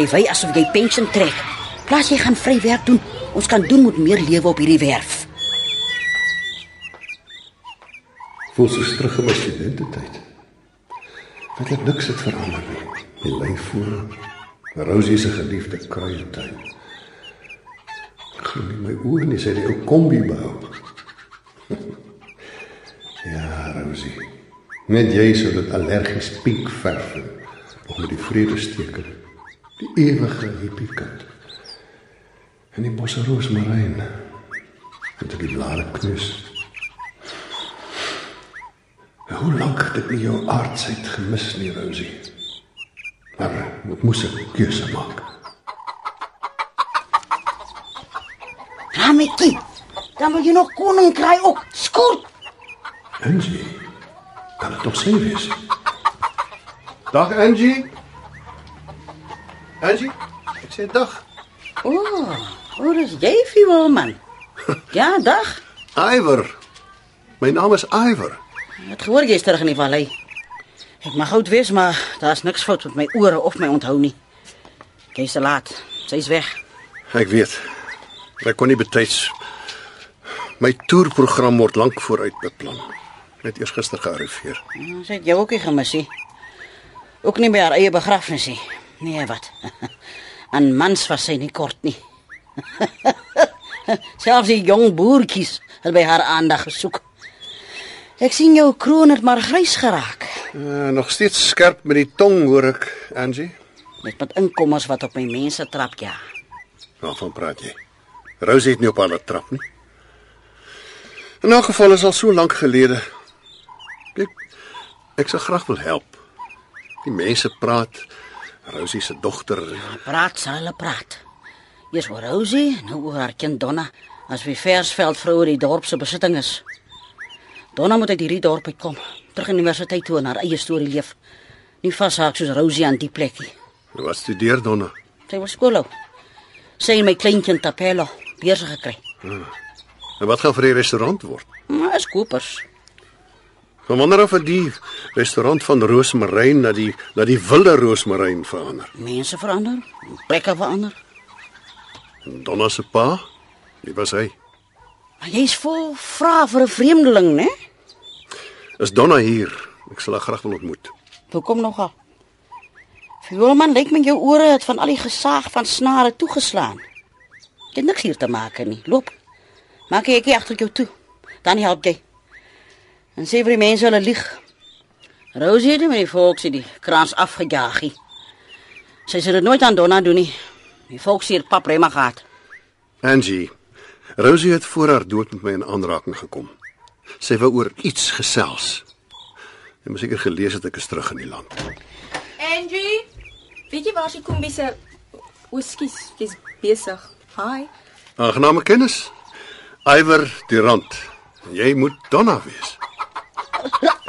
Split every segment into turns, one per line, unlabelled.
jy wy asof jy pensioen trek. Plaas jy gaan vry werk doen. Ons kan doen met meer lewe op hierdie werf.
Voel soos terug in my studententyd. Wat ek niks het verander nie. Die lyf voor Rosie se geliefde kruietuin. Ek glo nie my oë nie, sy het ou kombi bou. ja, Rosie. Net jy sou dit allergies pink verf met die vredesteke. Die ewige hippiekind. En die bosse roosmaryn. En die blare knus. Hoe lank het ek nie jou aardsheid gemis nie, Rosie? Maar ek moes 'n keuse maak.
Rametjie. Dan wil jy nog koning kry ook. Skort.
Angie, kan dit tog sy wees? Dag Angie. Angie, ek sê dag.
O, oh, oh, dis jy, Fiewel man. Ja, dag.
Iwer. My naam is Iwer.
Het gehoor jy's terug in die vallei. Ek mag oud wees, maar daar's niks fout met my ore of my onthou nie. Jy's te laat. Sy's weg.
Ek weet. Ek kon nie betyds My toerprogram word lank vooruit beplan. Net eers gister gearriveer.
Ja, Sy het jou ook nie gemis nie. Ook nie by haar eie begrafnis nie. Nee, wat? Aan mans was sy nie kort nie. Selfs die jong boertjies het by haar aandag gesoek. Ek sien jou kroon het maar grys geraak.
Uh, nog steeds skerp met die tong hoor ek, Angie.
Met met inkommers wat op my mense trap ja.
Waarvan praat jy? Rosie het nie op haar trap nie. In 'n geval is al so lank gelede. Ek ek sou graag wil help. Die mense praat Rosie se dogter.
Praat sy hulle praat. Eers oor Rosie, nou oor haar kind Donna, as wie versveld vroue die dorp se besitting is. Donna moet uit hierdie dorp uitkom, terug universiteit toe en haar eie storie leef. Nie vashaak soos Rosie aan die plekkie.
Wat studeer Donna?
Sy wil skool. Sy en my kleintjie Tapelo besig gekry.
En wat gaan vir die restaurant word?
Maar is kopers.
Ek wonder of die restaurant van Roosmaryn na die na die wilde Roosmaryn verander.
Mense verander, plekke verander.
En Donna se pa, wie was hy?
Maar jy's vol vra vir 'n vreemdeling, né?
Is Donna hier? Ek sal haar graag wil ontmoet.
Hoekom nogal? Fiolman, lyk my jou ore het van al die gesaag van snare toegeslaan. Jy het niks hier te maak nie. Loop. Maak jy ek agter jou toe. Dan help jy. En sê vir die mense hulle lieg. Rosie het met die volks die krans afgejaagie. Sy sê dit nooit aan Donna doen nie. Die volks hier paprema gehad.
Angie, Rosie het voor haar dood met my in aanraking gekom. Sy wou oor iets gesels. Jy moet seker gelees het ek is terug in die land.
Angie, weet jy waar sy kombi se Oskies, jy's besig. Hi.
Aangename kennis. Iwer die rand. Jy moet Donna wees.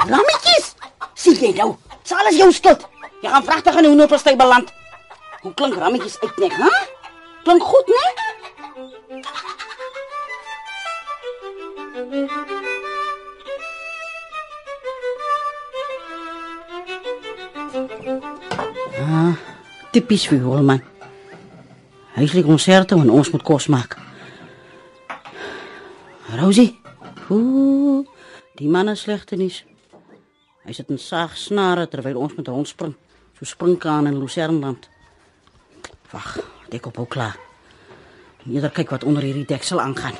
Rammetjies. Sien jy nou? Sal as jou skuld. Jy gaan vragtig in 'n hoenderpastei beland. Hoe klink rammetjies uit net, hè? Klink goed, né? Ah, tipies vir Holman. Huislik konserte en ons moet kos maak. Rosie. Ooh, die man is slegte nuus. Hy sit in saag snare terwyl ons met rondspring, so springkaan in Lucernland. Wag, ek op ook klaar. Eerder kyk wat onder hierdie deksel aangaan.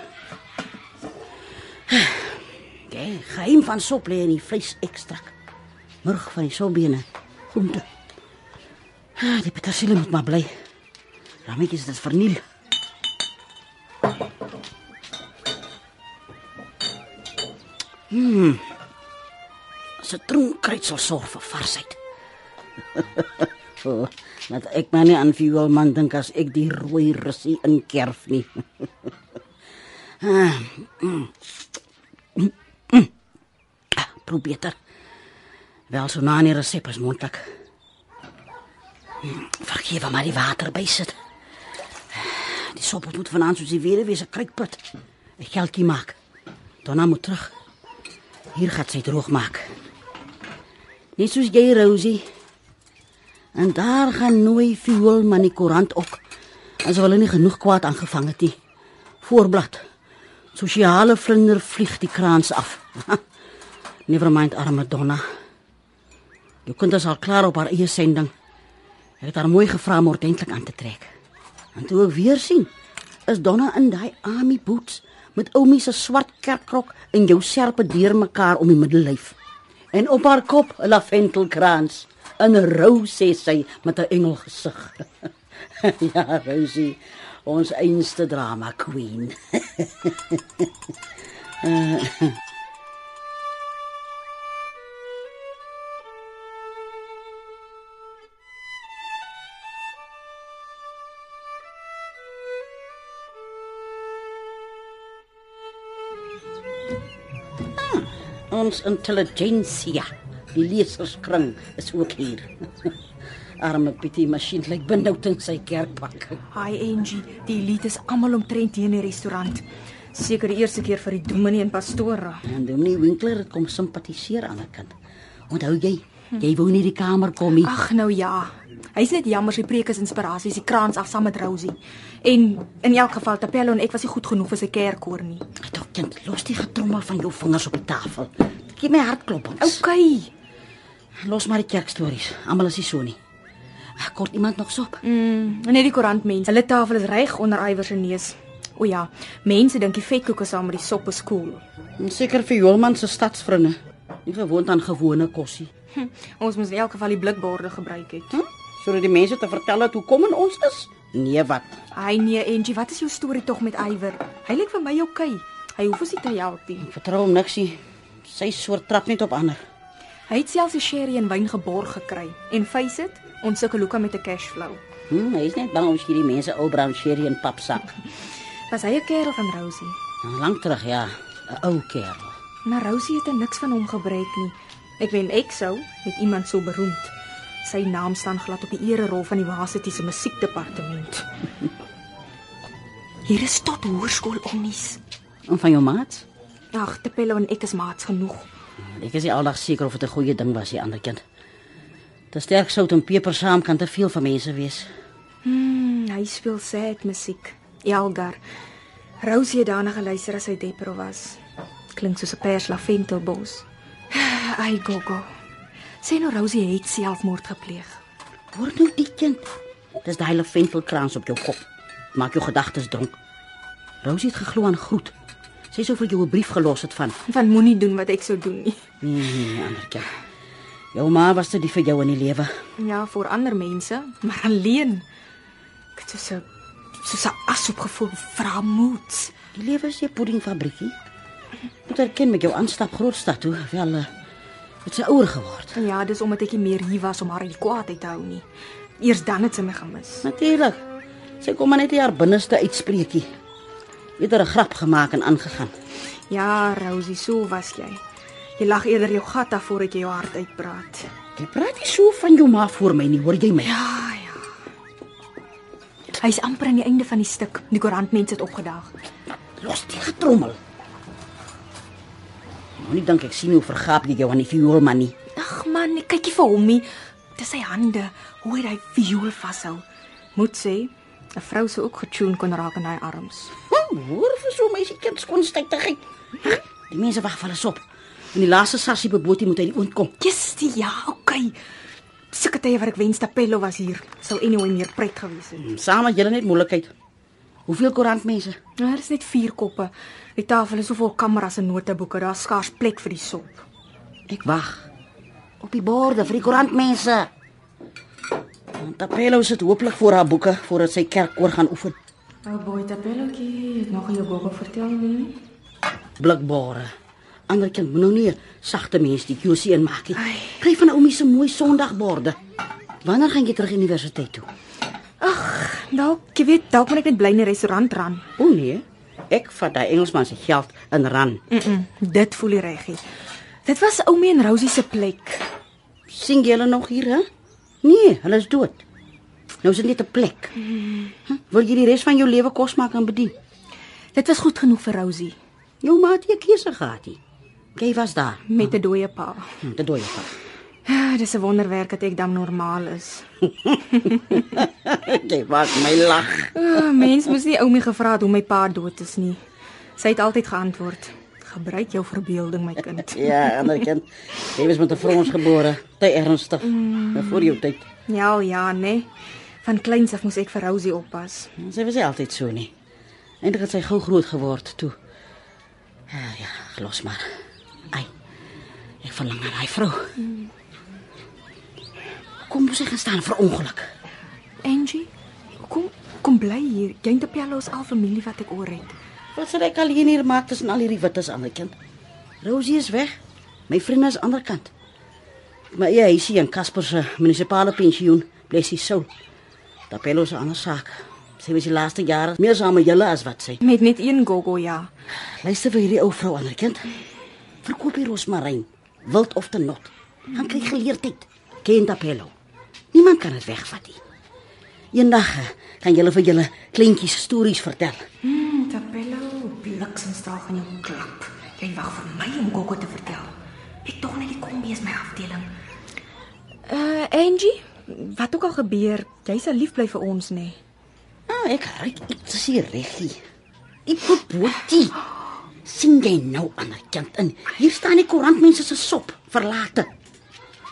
Jy, geheim van sop lê in die vleisekstrak. Murg van die sobbene. Groente. Ah, die petersilie moet maar bly. Rametjies dit verniel. Hmm. Sitroenkruid sal sorg vir varsheid. oh, laat ek maar nie aan fuel man dink as ek die rooi russie inkerf nie. ah, mm. Mm, mm. Ah, probeer. Wel so na die resep is mondelik. Mm, Vergewe maar die water bysit. Die sop moet vanaand soos die se krykput. 'n Geldjie maak. Donna moet terug. Hier gaan sy droog maak. Net soos jy Rosie. En daar gaan nooi viool man die koerant ook. As hulle nie genoeg kwaad aangevang het nie. Voorblad. Sosiale vlinder vlieg die kraans af. Never mind arme Donna. Jy kon dit al klaar op haar eie sending. Ek het haar mooi gevra om ordentlik aan te trek. En toe ek weer sien, is Donna in daai army boots met oumie se swart kerkrok en jou serpe deurmekaar om die middellyf. En op haar kop 'n laventelkrans. In rou sê sy met 'n engel gesig. ja, Rosie, ons einste drama queen. Ons intelligensia, die leserskring is ook hier. Arme Pietie masjien lyk benoud in sy kerkpak.
Hi Angie, die elite is almal omtrent hier in die restaurant. Seker die eerste keer vir die dominee en pastoor.
En Dominee Winkler het kom simpatiseer aan 'n kind. Onthou jy, jy wou nie die kamer kom nie.
Ag nou ja. Hy's net jammer sy preek is inspirasie, die kraans af saam met Rosie. En in elk geval Tapello en ek was nie goed genoeg vir sy kerkkoor nie.
Toe kind, los die getrommel van jou vingers op die tafel. Gee my hartklopings.
OK.
Los maar die kerkstories. Almal is nie so nie. Kort iemand nog sop?
Mm, net die koerantmense. Hulle tafel is reg onder Iwer se neus. O ja, mense dink die vetkoeke saam met die sop is cool.
Seker vir Jolman se stadsvriende. Nie gewoond aan gewone kossie.
Hm, ons moes in elk geval die blikborde gebruik het.
Hm? Sodat die mense te vertel het hoe kom en ons is. Nee, wat?
Ai nee, Angie, wat is jou storie tog met Iwer? Hy lyk vir my okay. Hy hoef ons nie te help nie.
Vertrou hom niks nie. Sy soort trap net op ander.
Hy het selfs die sherry en wyn geborg gekry. En face it, ons sukkel hoekom met 'n cashflow.
Hm, hy is net bang ons gee die mense ou brown sherry en papsak.
Was hy 'n kerel van Rosie?
Nou, Lank terug, ja. 'n Ou kerel.
Maar Rosie het er niks van hom gebruik nie. Ek wen ek sou met iemand so beroemd. Sy naam staan glad op die ererol van die Varsity se musiekdepartement. Hier is tot hoërskool omnies.
En van jou maat?
Ag, Tepello en ek is maats genoeg.
Ek is nie aldag seker of dit 'n goeie ding was, die ander kind. Te sterk sout en peper saam kan te veel vir mense wees.
Hmm, hy speel sad musiek. Elgar. Rosie het daarna geluister as hy depro was. Klink soos 'n pers laventelbos. Ai gogo. Sê nou Rosie het selfmoord gepleeg.
Hoor nou die kind. Dis daai laventelkrans op jou kop. Maak jou gedagtes dronk. Rosie het geglo aan groet. Sy sou vir jou 'n brief gelos het van.
Van moenie doen wat ek sou doen nie.
Nee, nee, ander kind. Jou ma was te die vir jou in die lewe.
Ja, vir ander mense, maar alleen. Ek het so 'n soos 'n as opgevoel vra moed.
Die lewe is 'n puddingfabriekie. Moet erken met jou aanstap grootstad toe, wel uh, het sy ouer geword.
Ja, dis omdat ek nie meer hier was om haar in die kwaadheid te hou nie. Eers dan het sy my gemis.
Natuurlik. Sy kom maar net hier haar binneste uitspreekie. Het er 'n grap gemaak en aangegaan.
Ja, Rosie, so was jy. Jy lag eerder jou gat af voordat jy jou hart uitpraat.
Jy praat nie so van jou ma voor my nie, hoor jy my?
Ja, ja. Hy's amper aan die einde van die stuk. Die koerantmense het opgedaag.
Los die getrommel. Nou nie dink ek sien hoe vergaap jy jou aan die viool man nie.
Ag man, ek kykie vir hom nie. Dis sy hande, hoe hy daai viool vashou. Moet sê, 'n vrou sou ook getune kon raak in daai arms.
Hm, hoor vir so meisie kind skonstigheid. Die mense wag vir hulle op. En die laaste sassie beboetie moet uit die oond kom.
Yes, die ja, okay. Sulke tye wat ek wens Tapello was hier, sou anyway meer pret gewees het.
Saam met julle net moeilikheid. Hoeveel koerantmense?
Nou, daar is net 4 koppe. Die tafel is so vol kameras en noteboeke, daar's skaars plek vir die sop.
Ek wag op die borde vir die koerantmense. Tapelo sit hooplik voor haar boeke voordat sy kerkkoor gaan oefen.
Ou boy Tapellokie, het nog jou gogo vertel nie?
Blikbare. Ander kind moet nou nie sagte mens die QC inmaak nie.
Ai.
Kry van Oumie se mooi Sondagborde. Wanneer gaan jy terug universiteit toe?
Ag, dalk, jy weet, dalk moet ek net bly in die restaurant ran.
O nee, ek vat daai Engelsman se geld in ran.
Mm, -mm dit voel die reggie. Dit was Oumie en Rosie se plek.
sien jy hulle nog hier hè? Nee, hulle is dood. Nou is dit net 'n plek. Hm? Wil jy die res van jou lewe kos maak en bedien?
Dit was goed genoeg vir Rosie
Jou ma het nie 'n keuse gehad nie. Jy was daar.
met 'n dooie pa.
Hm, Dit dooi pa.
Ja, dis 'n wonderwerk dat ek dan normaal is.
Jy maak my lag.
Uh, mens moes nie oumie gevra het hoe my pa dood is nie. Sy het altyd geantwoord: "Gebruik jou verbeelding, my kind."
Ja, ander kind. Jy was met 'n frons gebore, te ernstig. Mm. Voor jou tyd.
Ja, ja, nee. Van kleins af moes ek vir Rosie oppas.
Sy was nie altyd so nie. Eindelik het sy gou groot geword toe. Ja, ja, los maar. Ai. Ek verlang na daai vrou. Mm. Kom moes ek gaan staan vir ongeluk.
Angie, kom kom bly hier. Jy en Pello is al familie wat ek oor het.
Wat sal ek al hier maak tussen al hierdie wittes aan my kind? Rosie is weg. My vriende is aan die ander kant. Maar ja, hy sien Casper se munisipale pensioen, bless his soul. Tapelo se ander saak. Sy was die laaste jare meer saam met julle as wat sy.
Met net een gogo, ja.
Luister vir hierdie ou vrou ander kind. Verkoop hier rosmaryn, wild of te not. Dan kry geleerdheid. Ken Tapelo. Niemand kan dit wegvat nie. Eendag eh, kan julle vir julle kleintjies stories vertel.
Mm, Tapello, bliksemstraal van jou klap. Jy wag vir my om gogo te vertel. Ek tog net die kombi is my afdeling. Uh Angie, wat ook al gebeur, jy sal lief bly vir ons, nê? Nee.
Ah, ek ryk iets hier reggie. Ek moet boetie. sien jy nou aan die kant in. Hier staan die koerantmense se sop verlate.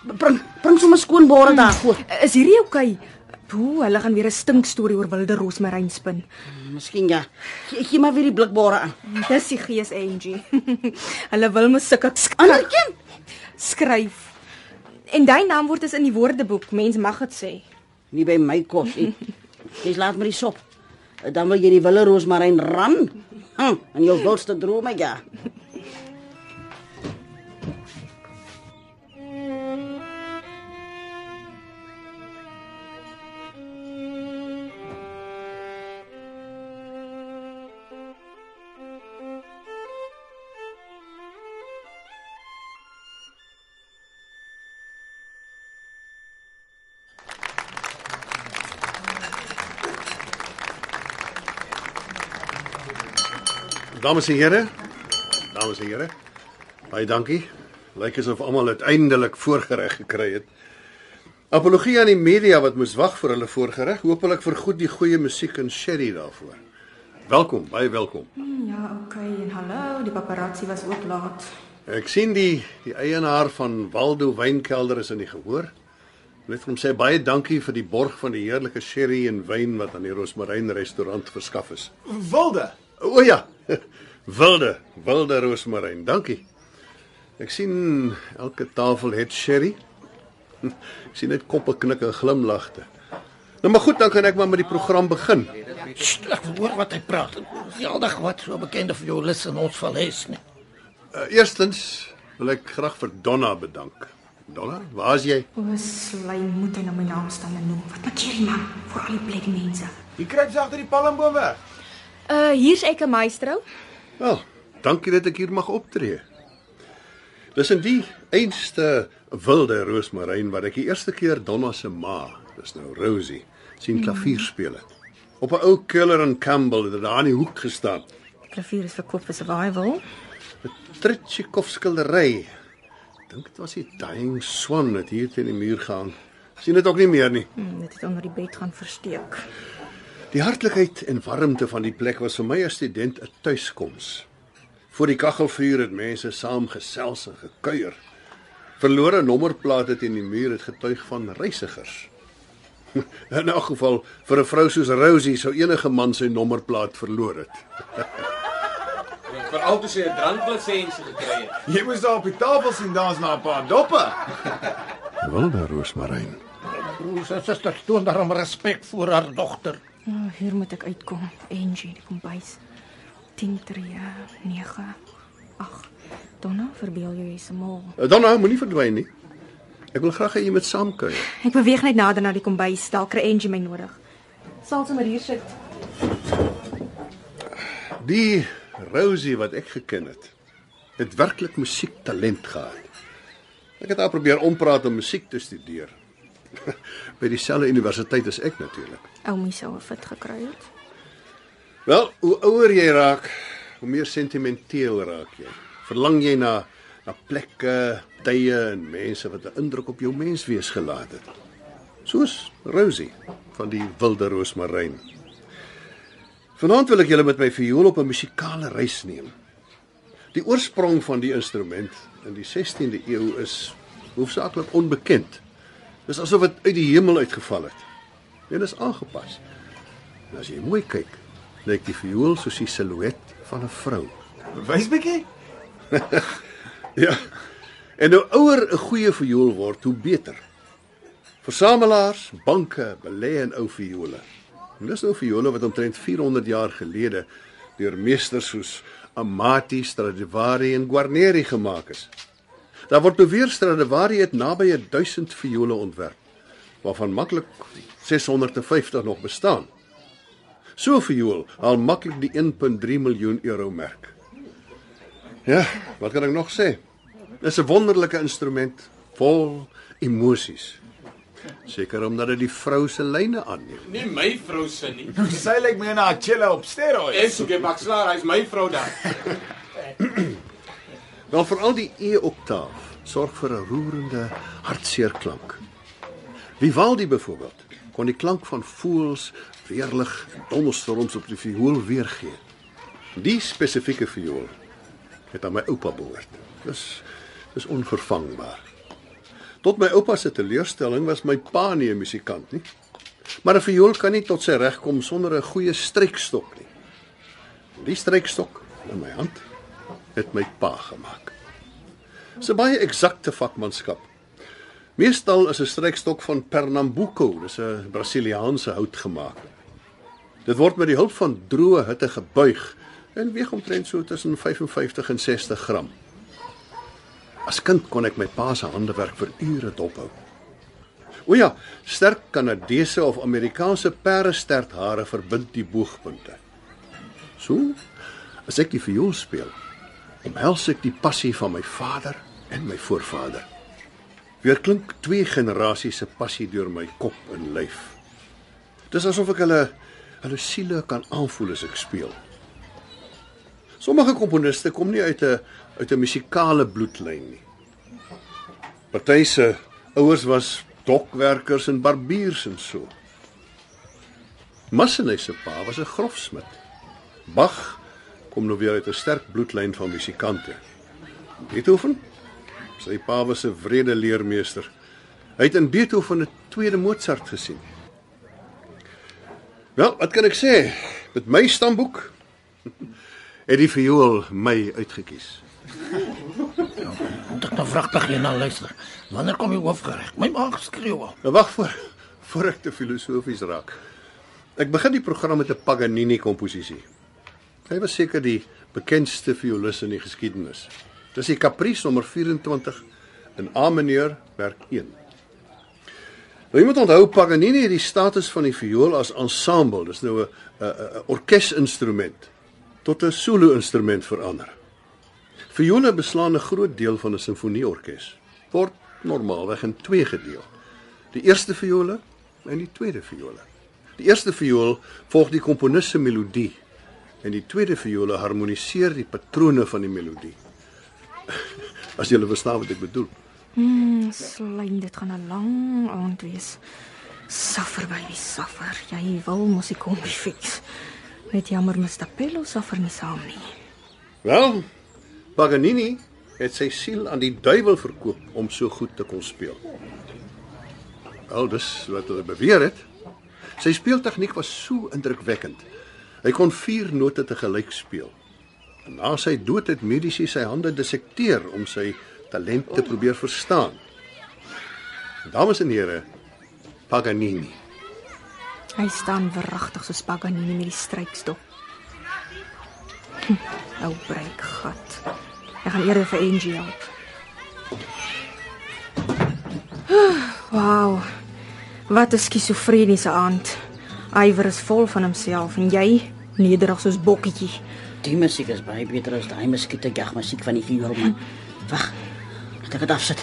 Bring bring sommer skoon bore daar voor.
Is hierdie oukei? Okay? Poe, hulle gaan weer 'n stink storie oor wilde rosmaryn spin.
Miskien ja. Gee, gee maar weer die blikbare aan.
Dis die gees Angie. hulle wil mos sulke
ander kind
skryf. En daai naam word is in die woordeboek. Mens mag dit sê.
Nie by my kos nie. Dis laat maar die sop. Dan wil jy die wilde rosmaryn ram. Hm, en jou wildste drome ja.
Dames en here. Dames en here. Baie dankie. Lyk asof almal uiteindelik voorgereg gekry het. Apologie aan die media wat moes wag vir hulle voorgereg. Hoopelik vergoed die goeie musiek en sherry daarvoor. Welkom, baie welkom.
Ja, okay en hallo, die paparazzi was ook laat.
Ek sien die die eienaar van Waldo Wynkelder is in die gehoor. Net hom sê baie dankie vir die borg van die heerlike sherry en wyn wat aan die Rosmaryn restaurant verskaf is.
Wilde.
O ja. Wilde, wilde roosmaryn. Dankie. Ek sien elke tafel het sherry. Ek sien net koppe knik en glimlagte. Nou maar goed, dan kan ek maar met die program begin.
Sst, ek hoor wat hy praat. Jaldag wat so bekende vir jou lus in ons valeis nie.
Uh, eerstens wil ek graag vir Donna bedank. Donna, waar is jy?
O, slym moet hy nou my naam staan en noem. Wat maak jy man? Vir al die blik mense.
Jy kry dit agter die palmboom weg.
Uh hier's ek 'n maestro.
Wel, dankie dat ek hier mag optree. Dis in die einste wilde roosmaryn wat ek die eerste keer Donna se ma, dis nou Rosie, sien klavier speel het. Op 'n ou Keller en Campbell het daar in die hoek gestaan.
Klavier is verkoop vir survival.
'n Tretjikov skildery. Dink dit was die Dying Swan wat hier teen die muur gehang. Sien dit ook nie meer nie.
Hmm, dit het onder die bed gaan versteek.
Die hartlikheid en warmte van die plek was vir my as student 'n tuiskoms. Voor die kaggelvuur het mense saam gesels en gekuier. Verlore nommerplate teen die muur het getuig van reisigers. In elk geval vir 'n vrou soos Rosie sou enige man sy nommerplaat verloor het.
Veral toe sy 'n dranklisensie gekry het.
Jy moes daar op die tafel sien daar's na 'n paar doppe.
Wilde roosmaryn.
Broers en susters toon daarom respek vir haar dogter.
Oh, hier moet ek uitkom. Angie, die kombuis. 10 3 9 8. Donna, verbeel jou jy's 'n mol.
Donna, moenie verdwyn nie. Ek wil graag hê jy moet saamkuier.
Ek beweeg net nader na die kombuis. Dalk kry Angie my nodig. Sal sommer hier sit.
Die Rosie wat ek geken het, het werklik musiektalent gehad. Ek het haar probeer ompraat om musiek te studeer. By dieselfde universiteit as ek natuurlik.
Oumie sou 'n fit gekry het.
Wel, hoe ouer jy raak, hoe meer sentimenteel raak jy. Verlang jy na na plekke, tye en mense wat 'n indruk op jou menswees gelaat het. Soos Rosie van die Wilde Roosmaryn. Vanaand wil ek julle met my viool op 'n musikale reis neem. Die oorsprong van die instrument in die 16de eeu is hoofsaaklik onbekend. Dis asof dit uit die hemel uitgeval het. En is aangepas. En as jy mooi kyk, lyk die viool soos die silhouet van 'n vrou.
Wys bietjie.
Ja. En hoe ouer 'n goeie viool word, hoe beter. Versamelaars, banke belê in ou viole. En dis nou viole wat omtrent 400 jaar gelede deur meesters soos Amati, Stradivari en Guarneri gemaak is. Daar word beweer Stradivari het naby 1000 viole ontwerp, waarvan maklik 650 nog bestaan. So 'n viool haal maklik die 1.3 miljoen euro merk. Ja, wat kan ek nog sê? Dis 'n wonderlike instrument vol emosies. Seker omdat dit die vrou se lyne aanneem.
Nie my vrou se nie.
Sy lyk my na 'n chilla op steroids.
Ek 'n bakslaer, hy's my vrou daar.
Wel veral die E-oktaaf sorg vir 'n roerende, hartseer klank. Vivaldi byvoorbeeld kon die klank van voëls, weerlig en donderstorms op die viool weergee. Die spesifieke viool het aan my oupa behoort. Dis dis onvervangbaar. Tot my oupa se teleurstelling was my pa nie 'n musikant nie. Maar 'n viool kan nie tot sy reg kom sonder 'n goeie strykstok nie. Die strykstok in my hand het my pa gemaak. Dis 'n baie eksakte vakmanskap. Meestal is 'n strykstok van Pernambuco, dis 'n Brasiliaanse hout gemaak. Dit word met die hulp van droë hitte gebuig en weeg omtrent so tussen 55 en 60 gram. As kind kon ek my pa se handewerk vir ure dophou. O ja, sterk Kanadese of Amerikaanse perdesterthare verbind die boogpunte. So, as ek die viool speel, omhels ek die passie van my vader en my voorvader. Weer klink twee generasies se passie deur my kop en lyf. Dis asof ek hulle hulle siele kan aanvoel as ek speel. Sommige komponiste kom nie uit 'n uit 'n musikale bloedlyn nie. Party se ouers was dokwerkers en barbiers en so. Massenet se pa was 'n grofsmid. Bach kom nou weer uit 'n sterk bloedlyn van musikante. Beethoven, sy pa was 'n wrede leermeester. Hy het in Beethoven 'n tweede Mozart gesien. Wel, wat kan ek sê? Met my stamboek het die viool my uitgekies.
Moet ek nou vragtig hier na luister. Wanneer kom jy hoofgereg? My maag skreeu al.
Nou wag voor voor ek te filosofies raak. Ek begin die program met 'n Paganini komposisie. Hy was seker die bekendste violis in die geskiedenis. Dis die Caprice nommer 24 in A mineur werk 1. Nou jy moet onthou Paganini het die status van die viool as ensemble, dis nou 'n 'n orkesinstrument tot 'n solo-instrument verander. Viole beslaan 'n groot deel van 'n simfonieorkes. Word normaalweg in twee gedeel. Die eerste viole en die tweede viole. Die eerste viool volg die komponis se melodie en die tweede viole harmoniseer die patrone van die melodie. As jy verstaan wat ek bedoel.
Mm, slyn, dit gaan 'n lang aand wees. Suffer baby, suffer. Jy wil mos ek kom fix. Net jammer Mr. Pello suffer nie saam nie.
Wel, Paganini het sy siel aan die duiwel verkoop om so goed te kon speel. Wel, dis wat hulle beweer het. Sy speeltegniek was so indrukwekkend. Hy kon vier note te gelyk speel. En na sy dood het mediese sy hande dissekteer om sy talent te probeer verstaan. Dames en here, Paganini.
Hy staan verragtig so Paganini met die strykstok. Hm, Ou breekgat. Ek gaan eerder vir Angie help. Wow. Wat 'n skizofreniese aand. Iwer is vol van homself en jy nederig soos bokkietjie.
Die musiek is baie beter as daai muskiete jagmusiek van die viool man. Wag. Laat ek dit afsit.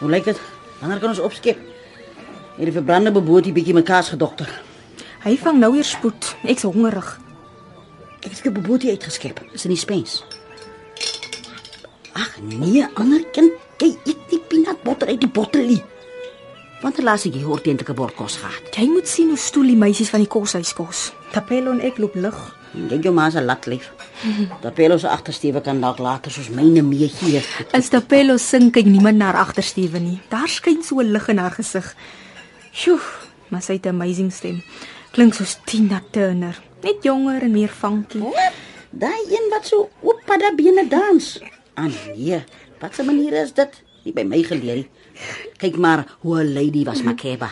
Hoe lyk dit? Wanneer kan ons opskep? Hierdie verbrande beboot bietjie mekaar se dokter.
Hy vang nou weer spoed. Ek's hongerig.
Ek het 'n beboot uitgeskep. Is in die spens. Ag nee, ander kind, jy eet die peanut butter uit die bottelie. Want laas ek hier ordentlike bord kos gehad.
Jy moet sien hoe stoel die meisies van die koshuis kos. Tapelo en ek loop lig.
Dink jou ma se lat lief. Tapelo se agtersteewe kan dalk later soos myne meegee.
As Tapelo sing kyk niemand na haar agtersteewe nie. Daar skyn so 'n lig in haar gesig. Sjoe, maar sy het 'n amazing stem. Klink soos Tina Turner, net jonger en meer funky.
Wat? Daai een wat so oop pada bene dans. Ah nee, wat 'n manier is dit? Nie by my geleer nie. Kyk maar hoe 'n lady was Makeba.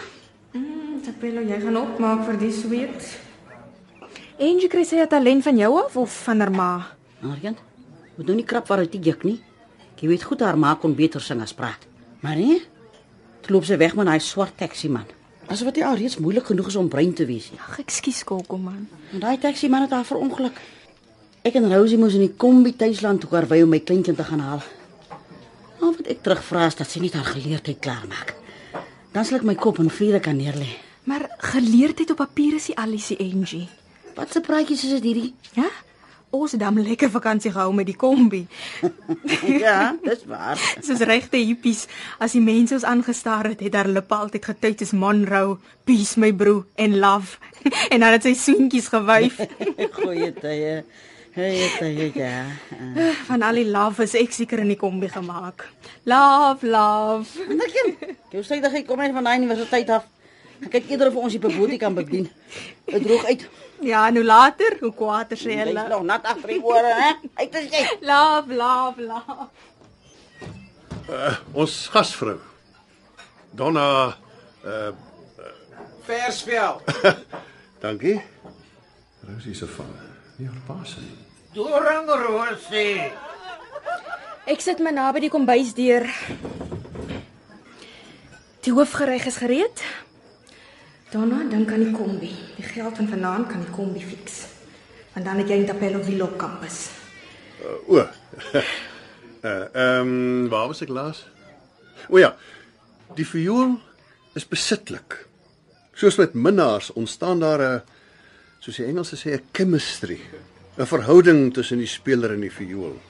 Tapelo, jy gaan opmaak vir die sweet. En jy kry sy 'n talent van jou af of van haar ma?
Arjant, moet nou nie krap waaruit die juk nie. Jy weet goed haar ma kon beter sing as praat. Maar nee. Toe loop sy weg met daai swart taxi man. Asof dit al reeds moeilik genoeg is om brein te wees. nie.
Ag, ekskuus Kokko man.
En daai taxi man het haar verongeluk. Ek en Rosie moes in die kombi tuisland toe karwy om my kleintjie te gaan haal. Maar wat ek terugvra is dat sy net haar geleerdheid klaarmaak. Dan sal ek my kop in vrede kan neerlê.
Maar geleerdheid op papier is die Alice Angie.
Wat se praatjies is dit hierdie?
Ja? Ons het dan lekker vakansie gehou met die kombi.
ja, dis waar.
Soos regte hippies, as die mense ons aangestaar het, het haar lippe altyd getuig as Monroe, peace my bro en love. en dan het sy soentjies gewuif.
Goeie tye. Goeie tye ja.
Van al die love is ek seker in die kombi gemaak. Love, love.
Anderkin. Jy sê dat jy kom uit van daai universiteit af. Ek kyk eerder of ons die beboetie kan bedien. Dit droog uit.
Ja, nou later, hoe kwaad is
is
hulle?
nog nat agter die ore, hè? Uit is jy.
Love, love, love.
Ons gasvrou. Donna uh
Versvel.
dankie. Rosie se van. Nie haar pa se nie.
Dorang Rosie.
Ek sit my naby die kombuis deur. Die hoofgereg is gereed. Daarna dink aan die kombi. Die geld van vanaand kan die kombi fix. Want dan het jy 'n Tapelo Villa kampus.
Uh, o. Uh ehm um, waar was ek laas? O ja. Die viool is besitlik. Soos met minnaars ontstaan daar 'n soos die Engelse sê 'n chemistry, 'n verhouding tussen die speler en die viool.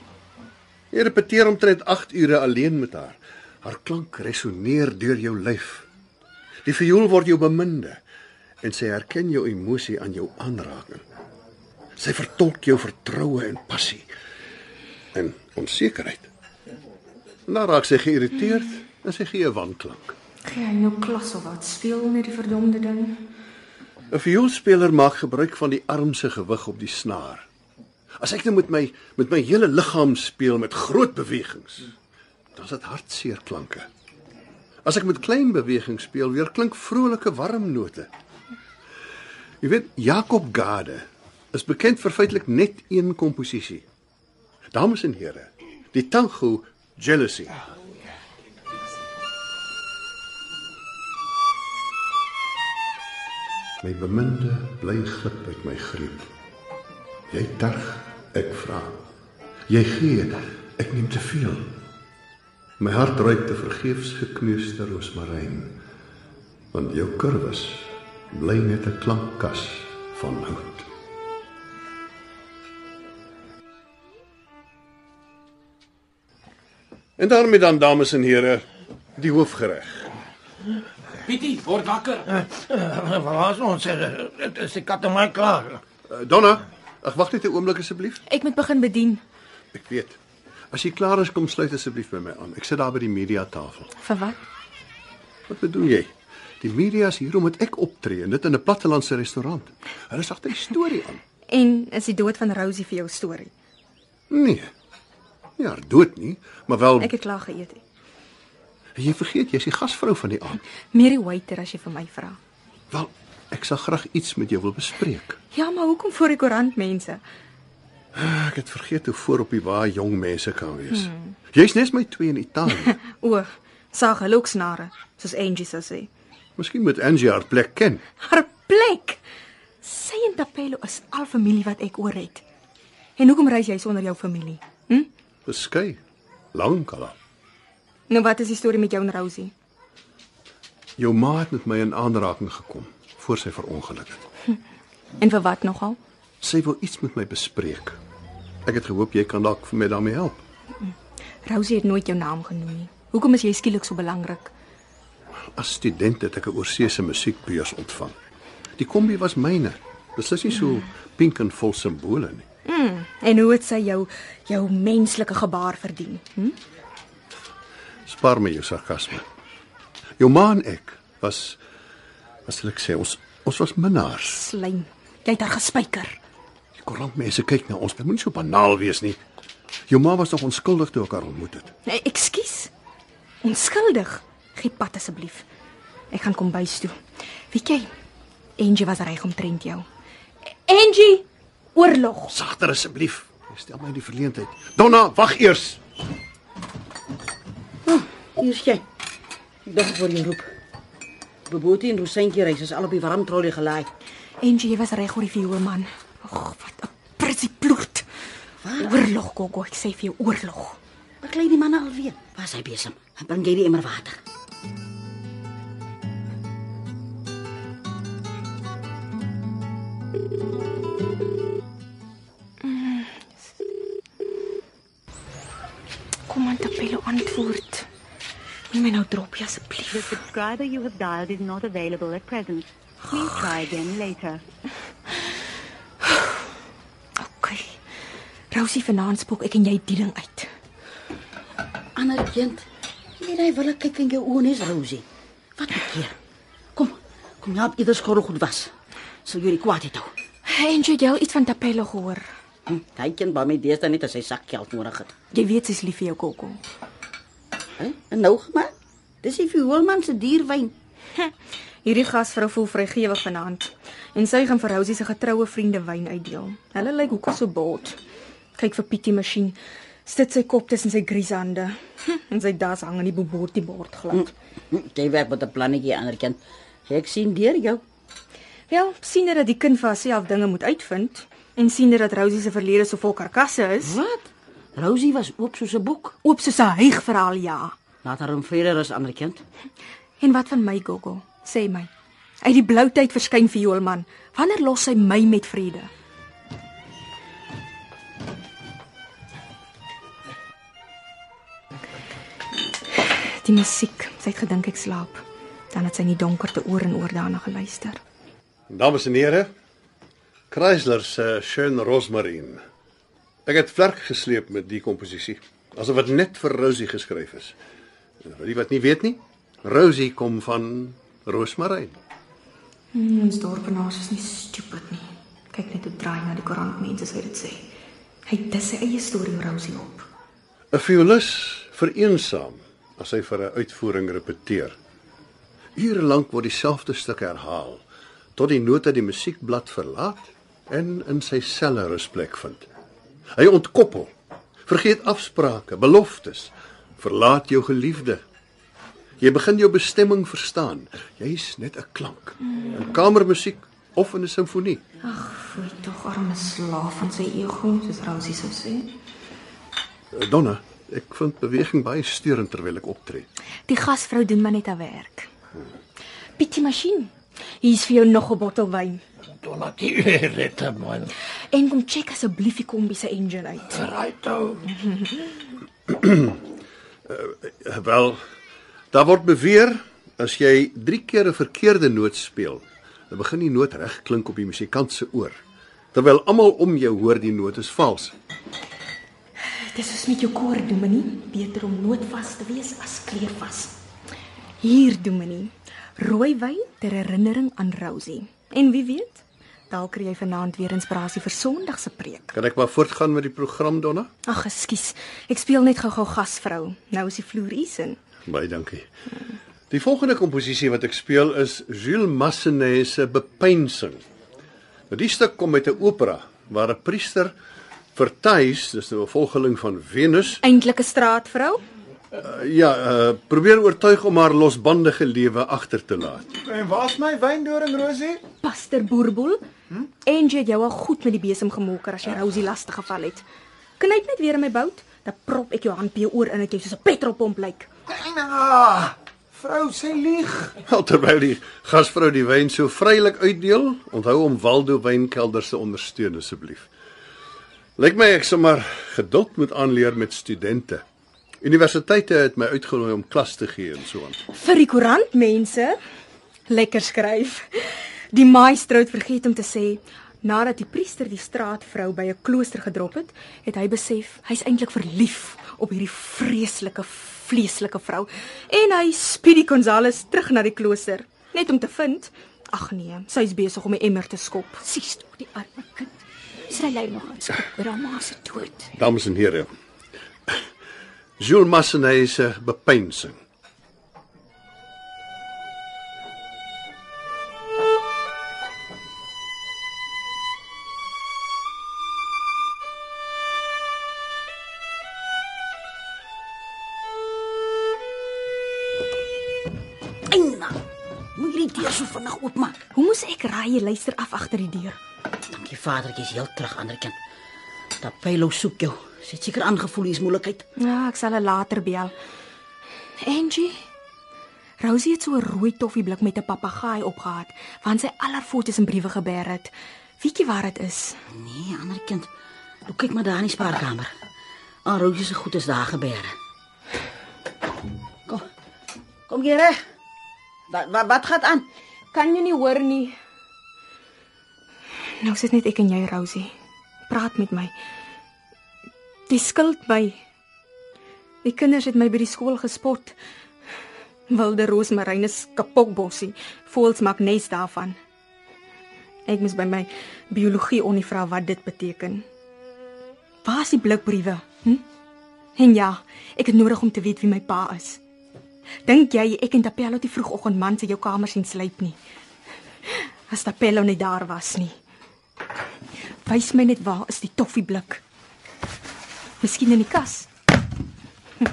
Jy repeteer omtrent 8 ure alleen met haar. Haar klank resoneer deur jou lyf. Die viool word jou beminde en sy herken jou emosie aan jou aanraking. Sy vertolk jou vertroue en passie en onsekerheid. En dan raak sy geïrriteerd en sy gee 'n wanklank.
Gee hy nou klas of wat speel met die verdomde ding?
'n Vioolspeler maak gebruik van die arm se gewig op die snaar. As ek nou met my met my hele liggaam speel met groot bewegings, dan is dit hartseer klanke. As ek met klein bewegings speel, weer klink vrolike warm note. Jy weet, Jakob Gade is bekend vir feitelik net een komposisie. Dames en here, die tango Jealousy. My beminde bly glip uit my greep. Jy terg, ek vra. Jy gee, ek neem te veel. My hart ruik te vergeefs gekneusde rosmaryn. Want jou kurwes bly net 'n klankkas van hout. En daarmee dan dames en here, die hoofgereg.
Pietie, word wakker.
Uh, waar is ons? Eh, Dit is die kat en my klaar.
Uh, Donna, ag wag net 'n oomblik asseblief.
Ek moet begin bedien.
Ek weet. As jy klaar is, kom sluit asseblief by my aan. Ek sit daar by die media tafel.
Vir wat?
Wat bedoel jy? Die media is hier omdat ek optree en dit in 'n plattelandse restaurant. Hulle is agter die storie aan.
En is die dood van Rosie vir jou storie?
Nee. Nie haar dood nie, maar wel
Ek het klaar geëet.
jy vergeet jy's die gasvrou van die aand.
Meer die waiter as jy vir my vra.
Wel, ek sal graag iets met jou wil bespreek.
Ja, maar hoekom voor die koerant mense?
Ek het vergeet hoe voor op die waar jong mense kan wees. Hmm. Jy's net my twee in Italië.
O, sag geluksnare, soos Angie sou sê.
Miskien moet Angie haar plek ken.
Haar plek. Sy en Tapelo is al familie wat ek oor het. En hoekom reis jy sonder jou familie? Hm?
Beskei. Lankal. al.
Nou wat is die storie met jou en Rosie?
Jou ma het met my in aanraking gekom voor sy verongeluk het.
En vir wat nogal?
Sy wil iets met my bespreek. Ek het gehoop jy kan dalk vir my daarmee help.
Rosie het nooit jou naam genoem nie. Hoekom is jy skielik so belangrik?
As student het ek 'n oorseese musiekbeurs ontvang. Die kombi was myne. Dis is nie so pink en vol simbole nie.
En hoe het sy jou jou menslike gebaar verdien? Hm?
Spaar my jou sarkasme. Jou ma en ek was wat sal ek sê, ons ons was minnaars.
Slym. Jy het haar gespyker.
Die koerantmense kyk na ons. Dit moenie so banaal wees nie. Jou ma was nog onskuldig toe ek haar ontmoet het.
Nee, Ekskuus. Onskuldig. Gee pad asseblief. Ek gaan kom bys toe. Weet jy, Angie was reg omtrent jou. Angie, oorlog.
Sagter asseblief. Jy stel my in die verleentheid. Donna, wag eers.
Hier's jy. Ek dink voor jou roep. Beboetie en Roseintjie reis is al op die warm trollie gelaai.
Angie, jy was reg oor die viool man. Ag, wat 'n pretty ploert. Oorlog, Gogo, ek sê vir jou oorlog.
Beklei die manne alweer. Waar is hy besig? Bring jy die emmer water.
Kom aan, Tapelo antwoord. Neem my nou drop asseblief.
The subscriber you have dialed is not available at present. Please try again later.
OK. Rosie vanaand spook ek en jy die ding uit.
Ander kind. Jy daai wil kyk in jou oë nes Rosie. Wat maak jy? Kom. Kom help ieder skorrel goed was. Sal jy die kwaadheid hou.
Angie, jy het iets van Tapelo gehoor.
Hm, Hy kind by my deesdae net as hy sakgeld nodig het.
Jy weet sy's lief vir jou, Gogo.
Hè? En nou gemaak? Dis die vioolman se dierwyn.
Hierdie gasvrou voel vrygewig vanaand en sy gaan vir Rosie se getroue vriende wyn uitdeel. Hulle lyk hoekom so bot. Kyk vir Pietie masjien. Sit sy kop tussen sy grieshande en sy das hang in die bobortie bord glad.
Hm, Jy werk met 'n plannetjie ander kind. Ek sien deur jou.
Wel, sien jy dat die kind vir haarself dinge moet uitvind en sien jy dat Rosie se verlede so vol karkasse is?
Wat? Rosie was oop soos 'n boek.
Oop soos 'n hyg-verhaal, ja.
Laat haar in vrede rus ander kind.
En wat van my Gogo? Sê my. Uit die blou tyd verskyn vioolman. Wanneer los hy my met vrede? Die musiek, sy het gedink ek slaap. Dan het sy in die donkerte oor en oor daarna geluister.
Dames en here, Chrysler se Schön Rosmarin. Ek het vlerk gesleep met die komposisie, asof dit net vir Rosie geskryf is. Vir die wat nie weet nie, Rosie kom van Rosmarin.
Hmm, ons dorpenaars is nie stupid nie. Kyk net hoe draai na die koerantmense sê dit sê. Hy het dis sy eie storie oor Rosie op.
'n Violis vereensaam as hy vir 'n uitvoering repeteer. Ure lank word dieselfde stuk herhaal tot die note die musiekblad verlaat en in sy selle rusplek vind. Hy ontkoppel, vergeet afsprake, beloftes, verlaat jou geliefde. Jy begin jou bestemming verstaan. Jy's net 'n klank. In kamermusiek of 'n simfonie.
Fooi tog arme slaaf van sy ego, soos Rosie sou sê.
Donna, ek vind beweging baie steurend terwyl ek optree.
Die gasvrou doen maar net haar werk. Pietie masjien. Hier's vir jou nog 'n bottel wyn.
Donna die rette man.
En kom check asseblief die kombi se engine uit.
Right ou.
Wel, daar word beweer as jy 3 keer 'n verkeerde noot speel, dan begin die noot reg klink op die musikant se oor. Terwyl almal om jou hoor die noot is vals.
Dis soos met jou koor, Dominie. Beter om nootvas te wees as kleurvas. Hier, Dominie. Rooi wyn ter herinnering aan Rosie. En wie weet, dalk kry jy vanaand weer inspirasie vir Sondag se preek.
Kan ek maar voortgaan met die program, Donna?
Ag, ekskuus. Ek speel net gou-gou gasvrou. Nou is die vloer hier in.
Baie dankie. Die volgende komposisie wat ek speel is Jules Massenet se Bepeinsing. Nou die stuk kom uit 'n opera waar 'n priester vir Thys, dis nou 'n volgeling van Venus,
Eintlike straatvrou?
uh, ja, uh, probeer oortuig om haar losbandige lewe agter te laat.
En waar's my wyndoring Rosie?
Pastor Boerboel. Hm? Angie het jou al goed met die besem gemoker as jy Rosie lastig geval het. Knyp net weer in my bout, dan prop ek jou hand by jou oor in dat jy soos 'n petrolpomp lyk.
Ah, vrou, sy lieg.
Wel terwyl die gasvrou die wyn so vrylik uitdeel, onthou om Waldo wynkelders te ondersteun asseblief. Lyk my ek sommer geduld moet aanleer met studente. Universiteite het my uitgenooi om klas te gee en so aan.
Vir die koerant mense lekker skryf. Die maestro het vergeet om te sê nadat die priester die straatvrou by 'n klooster gedrop het, het hy besef hy's eintlik verlief op hierdie vreeslike vleeslike vrou en hy spied die Gonzales terug na die klooster net om te vind ag nee, sy's besig om 'n emmer te skop.
Sies tog die arme kind. Sy lê nog aan skop oor haar ma se dood.
Dames en here. Jules Massenay se bepeinsing.
Eina. Moet jy die deur so vinnig oopmaak?
Hoe moes ek raai jy luister af agter die deur?
Dankie vadertjie is heel terug ander kind. Dat Pylo soek jou. Sy het seker aangevoel hier's moeilikheid.
Ja, ek sal haar later bel. Angie. Rosie het so 'n rooi toffieblik met 'n papegaai opgehad, want sy al haar foto's en briewe gebeer het. Wiekie waar dit is?
Nee, ander kind. Toe kyk maar daar in die spaarkamer. Al Rosie se goed is daar gebeure. Kom. Kom hier wat wat gaan aan?
Kan jy nie hoor nie? Nou sit net ek en jy, Rosie. Praat met my. Die skuld my. Die kinders het my by die skool gespot. Wilde roosmaryn is kapokbossie. Voels maak nes daarvan. Ek moes by my biologie onnie vra wat dit beteken. Waar is die blikbriewe? Hm? En ja, ek het nodig om te weet wie my pa is. Dink jy ek en Tapello die vroegoggend man se jou kamer sien sluip nie? As Tapello nie daar was nie. Wys my net waar is die toffieblik? Miskien in die kas.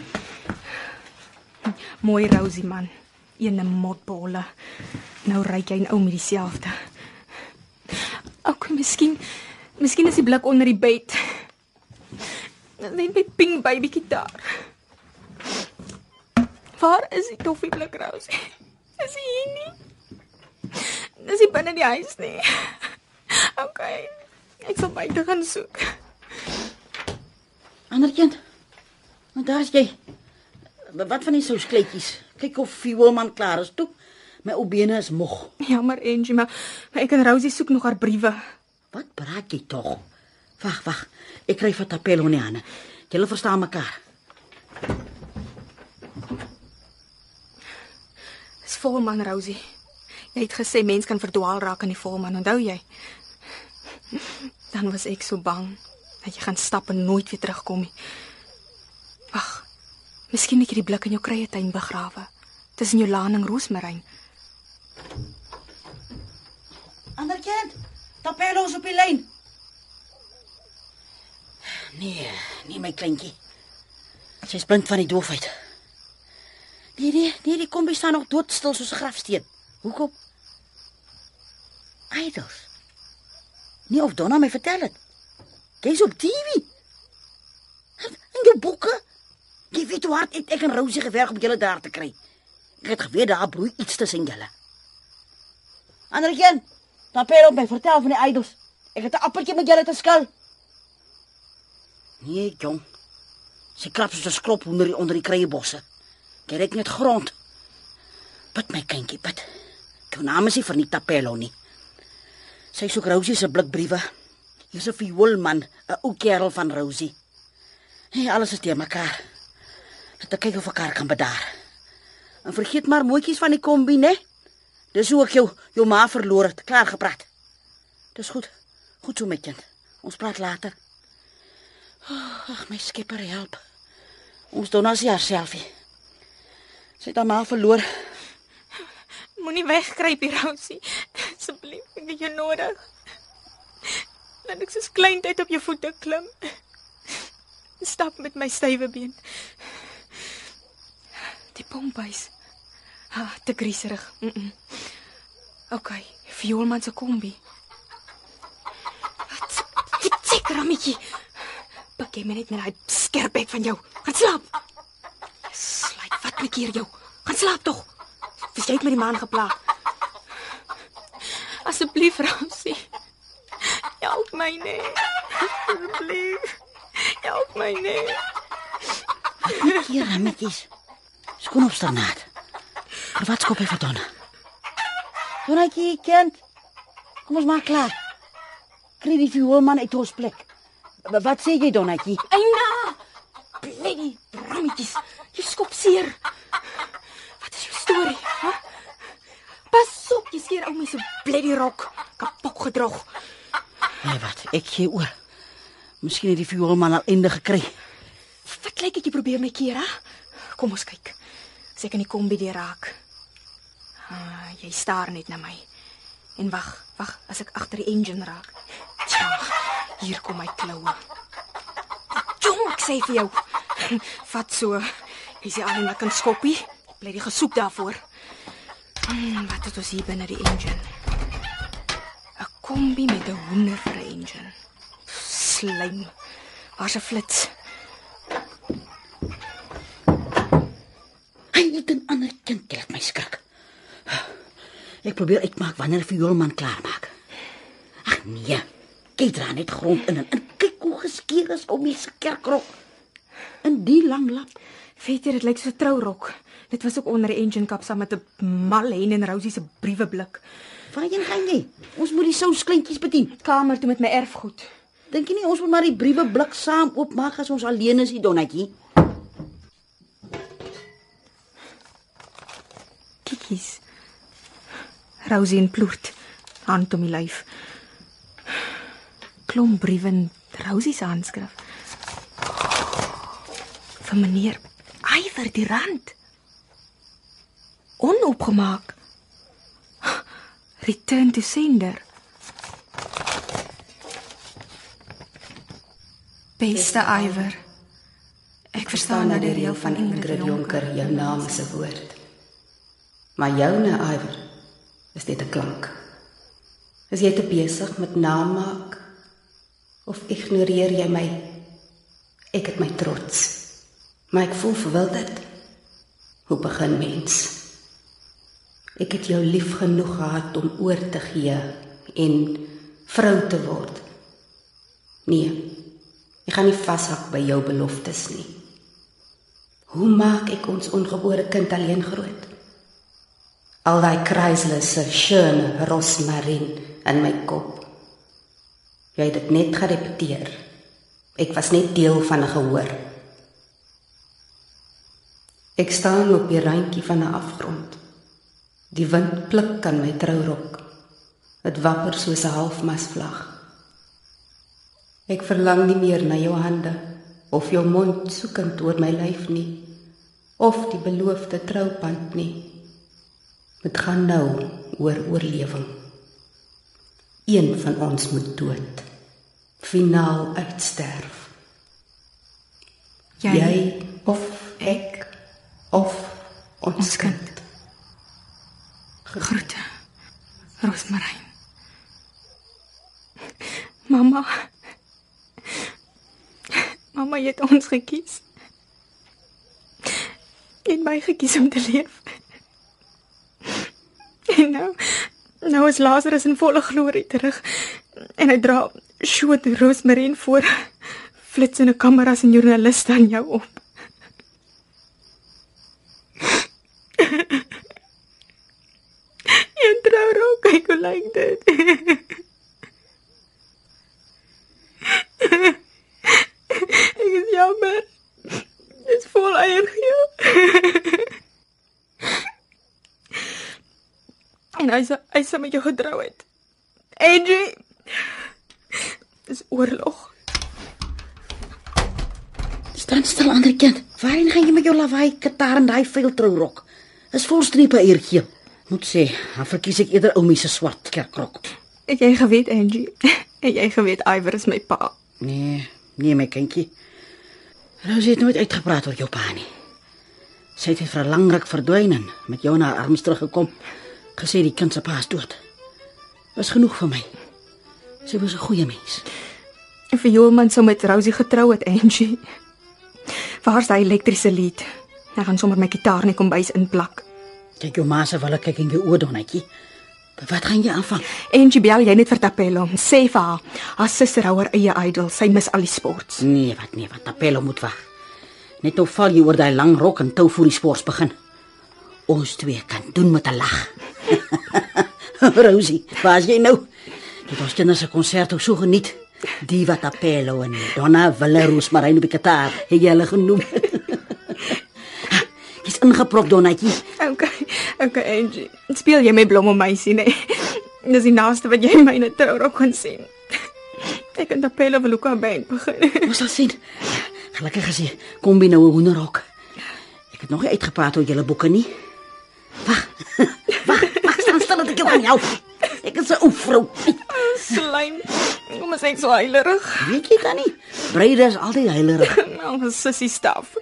Mooi Rosie man. Ene motbolle. Nou ryk jy nou met dieselfde. Ook miskien miskien is die blik onder die bed. Net met ping baby gitaar. Waar is die toffieblik Rosie? Is hy hier nie? Is hy binne die huis nie? OK. Ek sal buite gaan soek.
Ander kind. Maar daar's jy. Wat van die souskleitjies? Kyk of fuelman klaar is toe. My ou bene is moeg.
Jammer Angie, maar, maar ek en Rosie soek nog haar briewe.
Wat praat jy tog? Wag, wag. Ek kry vir Tapelo nie aan. Julle verstaan mekaar.
Dis volman Rosie. Jy het gesê mens kan verdwaal raak in die volman, onthou jy? Dan was ek so bang dat jy gaan stap en nooit weer terugkom nie. Wag. Miskien het jy die blik in jou krye tuin begrawe. Tussen jou laan en roosmaryn.
Ander kind. Tapelo is op die lyn. Nee, nie my kleintjie. Sy's blind van die doofheid. Nee, nee, nee, die kombi staan nog doodstil soos 'n grafsteen. Hoekom? Idols. Nee, of Donna my vertel het. Jy's op TV. In jou boeke. Jy weet hoe hard het ek en Rosie gewerk om julle daar te kry. Ek het geweet daar broei iets tussen julle. Anderkin, dan per op my vertel van die idols. Ek het 'n appeltjie met julle te skil. Nee, jong. Sy krap soos 'n skrop onder die onder die kruiebosse. Kyk net net grond. Bid my kindjie, bid. Jou naam is nie vir nie Tapelo nie. Sy soek Rosie se blikbriewe. Hier's 'n vioolman, 'n ou kerel van Rosie. Hey, alles is te mekaar. Dat ek kyk of ek haar kan bedaar. En vergeet maar mooietjies van die kombi, né? Dis hoe ek jou jou ma verloor het. Klaar gepraat. Dis goed. Goed so my kind. Ons praat later. Ag, my skepper help. Ons doen as haarselfie. Sy het haar ma verloor.
Moenie wegkruip hier, Rosie. Asseblief, ek het jou nodig. Laat ek soos kleintyd op jou voete klim. Stap met my stywe been. Die pompuis. Ha, te grieserig. Mm -mm. OK, vioolman se kombi. Wat? Wat seker, Rammetjie. Pak my net met daai skerp bek van jou. Gaan slaap. Slyt wat my keer jou. Gaan slaap tog. Jy het met die man geplaag. Asseblief, Ramsie. Help my net. Asseblief. Help my net.
Hier, rammetjies. Skoon op straat. Maar wat skop hy vir Donna? Donatjie, kind. Kom ons maak klaar. Kry die vioolman uit ons plek. Wat sê jy, Donatjie?
Eina! Bloody brammetjies. Jy skop seer. Wat is jou storie, hè? Pas op, jy skeer ou my bloody rok kapot gedroog.
Nee, wat? Ek gee oor. Miskien het die vioolman al einde gekry.
Wat lyk dit jy probeer my keer, hè? Kom ons kyk. As ek in die kombi deur raak. Ah, jy staar net na my. En wag, wag, as ek agter die engine raak. Tja, hier kom my kloue. Jong, ek sê vir jou. Vat so. Jy sê al net kan skoppie. Bly die gesoek daarvoor. Hmm, wat het ons hier binne die engine? 'n Kombi met 'n hoender vir 'n engine. Slijm. Waar's 'n flits?
Hy het 'n ander kind laat my skrik. Ek probeer uitmaak wanneer vioolman klaar maak. Ag nee. Kyk dra net grond in en, en kyk hoe geskeur is om die kerkrok. In die lang lap.
Dit lyk so 'n trourok. Dit was ook onder die engine kap saam met 'n mal hen en Rosie se brieweblik.
Waarheen gaan jy? Ons moet die souskleintjies bedien.
Kamer toe met my erfgoed.
Dink jy nie ons moet maar die brieweblik saam oopmaak as ons alleen is, die Donnetjie?
Kikkies. Rosie en ploert. Hand om die lyf. Klomp briewe in Rosie se handskrif. Vir meneer Iwer die rand. Onopgemaak. Return to sender. Beste Iwer. Ek verstaan nou die reël van Ingrid Jonker.
jou naam is 'n woord. Maar joune iwer is net 'n klank. Is jy te besig met naam maak of ignoreer jy my? Ek het my trots. Maar ek voel verwilderd. Hoe begin mens? Ek het jou lief genoeg gehad om oor te gee en vrou te word. Nee. Ek gaan nie vashak by jou beloftes nie. Hoe maak ek ons ongebore kind alleen groot? Al daai kruislesse, schöne rosmarin in my kop. Jy het dit net gerepeteer. Ek was net deel van 'n gehoor. Ek staan op die randjie van 'n afgrond. Die wind pluk aan my trourok. Dit wapper soos 'n halfmasvlag. Ek verlang nie meer na jou hande of jou mond soekend oor my lyf nie of die beloofde troupand nie. Dit gaan nou oor oorlewing. Een van ons moet dood. Finaal uitsterf.
Jy,
Jy of ek of ons,
Ons kind.
kind.
Groete. Rosmarijn. Mama. Mama, jy het ons gekies. Het my gekies om te leef. En nou, nou is Lazarus in volle glorie terug en hy dra Sjoerd Roosmarijn voor flitsende kameras en joernaliste aan jou op. Jou hoe lyk dit. Ek is jammer. Dit is vol eiergeel. en hy sê hy sê met jou getrou het. Angie. Dis oorlog.
Staan stil, ander kind. Waarheen gaan jy met jou lawaai kitaar en daai vuil trourok? Is vol strepe eergeel. Moet sê, dan verkies ek eerder oumie se swart kerkrok.
Het jy geweet Angie? Het jy geweet Iver is my pa?
Nee, nee my kindjie. Rosie het nooit uitgepraat oor jou pa nie. Sy het vir 'n lang ruk verdwyn en met jou na haar arms teruggekom. Gesê die kind se pa is dood. Was genoeg vir my. Sy was 'n goeie mens.
En vir Joelman sou met Rosie getrou het Angie. Waar's daai elektriese lied? Hy gaan sommer my gitaar net kombuis inplak.
Kyk jou ma se wille kyk in jou oë donnetjie. Wat gaan jy aanvang?
Angie bel jy net vir Tapelo. Sê vir haar, haar suster hou haar eie idol. Sy mis al die sports.
Nee, wat nee, wat Tapelo moet wag. Net nou val jy oor daai lang rok en tou voor die spors begin. Ons twee kan doen met 'n lag. Rosie, waar is jy nou? Dit ons kinders se konsert ook so geniet. Diva Tapelo en Donna Valerus Marino op die Qatar, het jy hulle genoem. Ingeprop Donnetjie.
Okay. Okay, Angie. Speel jy my blomme meisie, nee. Dis die naaste wat jy my in 'n trourok kon sien. Ek en Tapelo wil ook aan band begin.
Ons sal sien. Gelukkig is jy kom binne 'n hoenderhok. Ek het nog nie uitgepraat oor julle boeke nie. Wag. Wag, wag, staan stil dat ek jou kan help. Ek is 'n ou vrou.
Slaim. Kom ons ek so heilerig.
Weet jy dan nie? Breide is altyd heilerig.
Nou, sussie staf.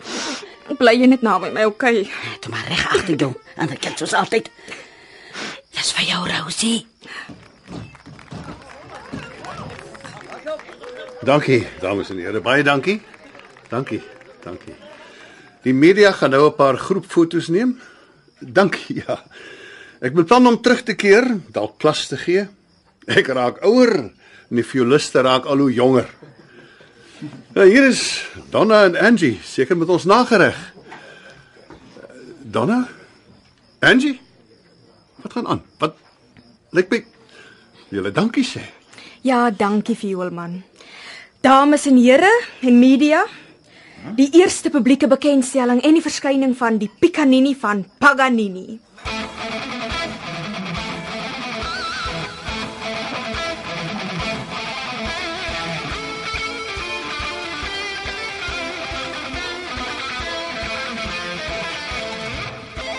Bly jy net naby my, okay?
Toe maar reg agter jou. En ek kyk soos altyd. Dis vir jou, Rosie.
Dankie, dames en here. Baie dankie. Dankie. Dankie. Die media gaan nou 'n paar groepfoto's neem. Dankie, ja. Ek beplan om terug te keer, dalk klas te gee. Ek raak ouer en die violiste raak al hoe jonger. Nou hier is Donna en Angie, seker met ons nagereg. Donna? Angie? Wat gaan aan? Wat lyk my Julle dankie sê.
Ja, dankie Vioolman. Dames en here en media. Die eerste publieke bekendstelling en die verskyning van die Picanini van Paganini.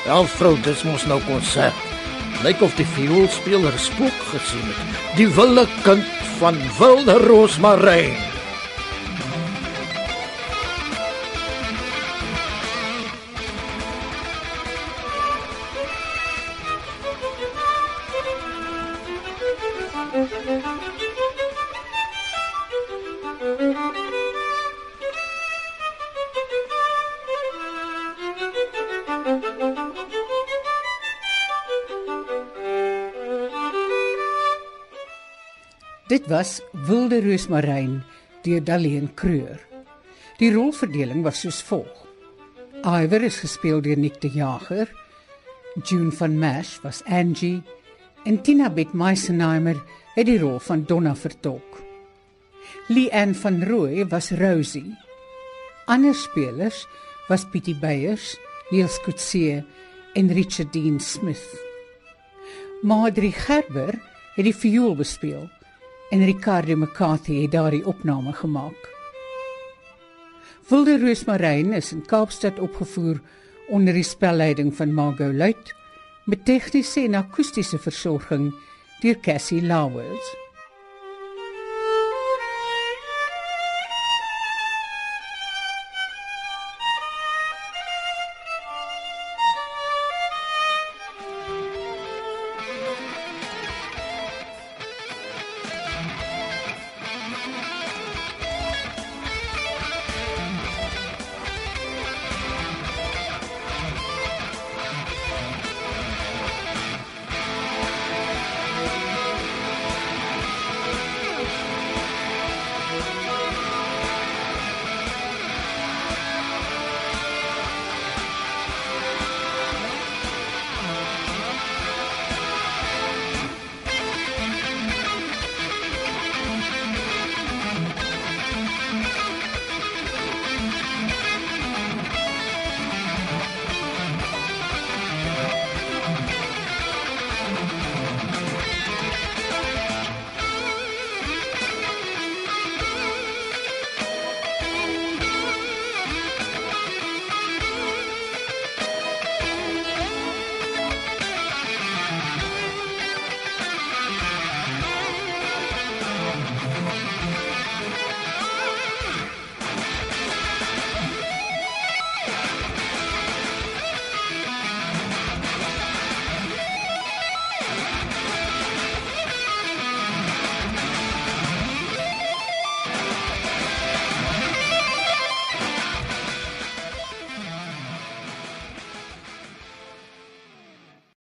Ja, vrou, dis mos nou konsert. Lyk of die vioolspeler 'n spook gesien het. Die wilde kind van Wilde Roosmaryn.
Was Wilde Roosmaryn deur Daleen Kreur. Die rolverdeling was soos volg. Iwer is gespeel deur Nick de Jager. June van Mash was Angie en Tina Bit Meisenheimer het die rol van Donna vertolk. Leanne van Rooi was Rosie. Ander spelers was Pietie Beyers, Niels Kutse en Richard Dean Smith. Madri Gerber het die viool bespeel en Ricardo McCarthy het daardie opname gemaak. Wilde Roosmaryn is in Kaapstad opgevoer onder die spelleiding van Margot Luit met tegniese en akoestiese versorging deur Cassie Lawrence.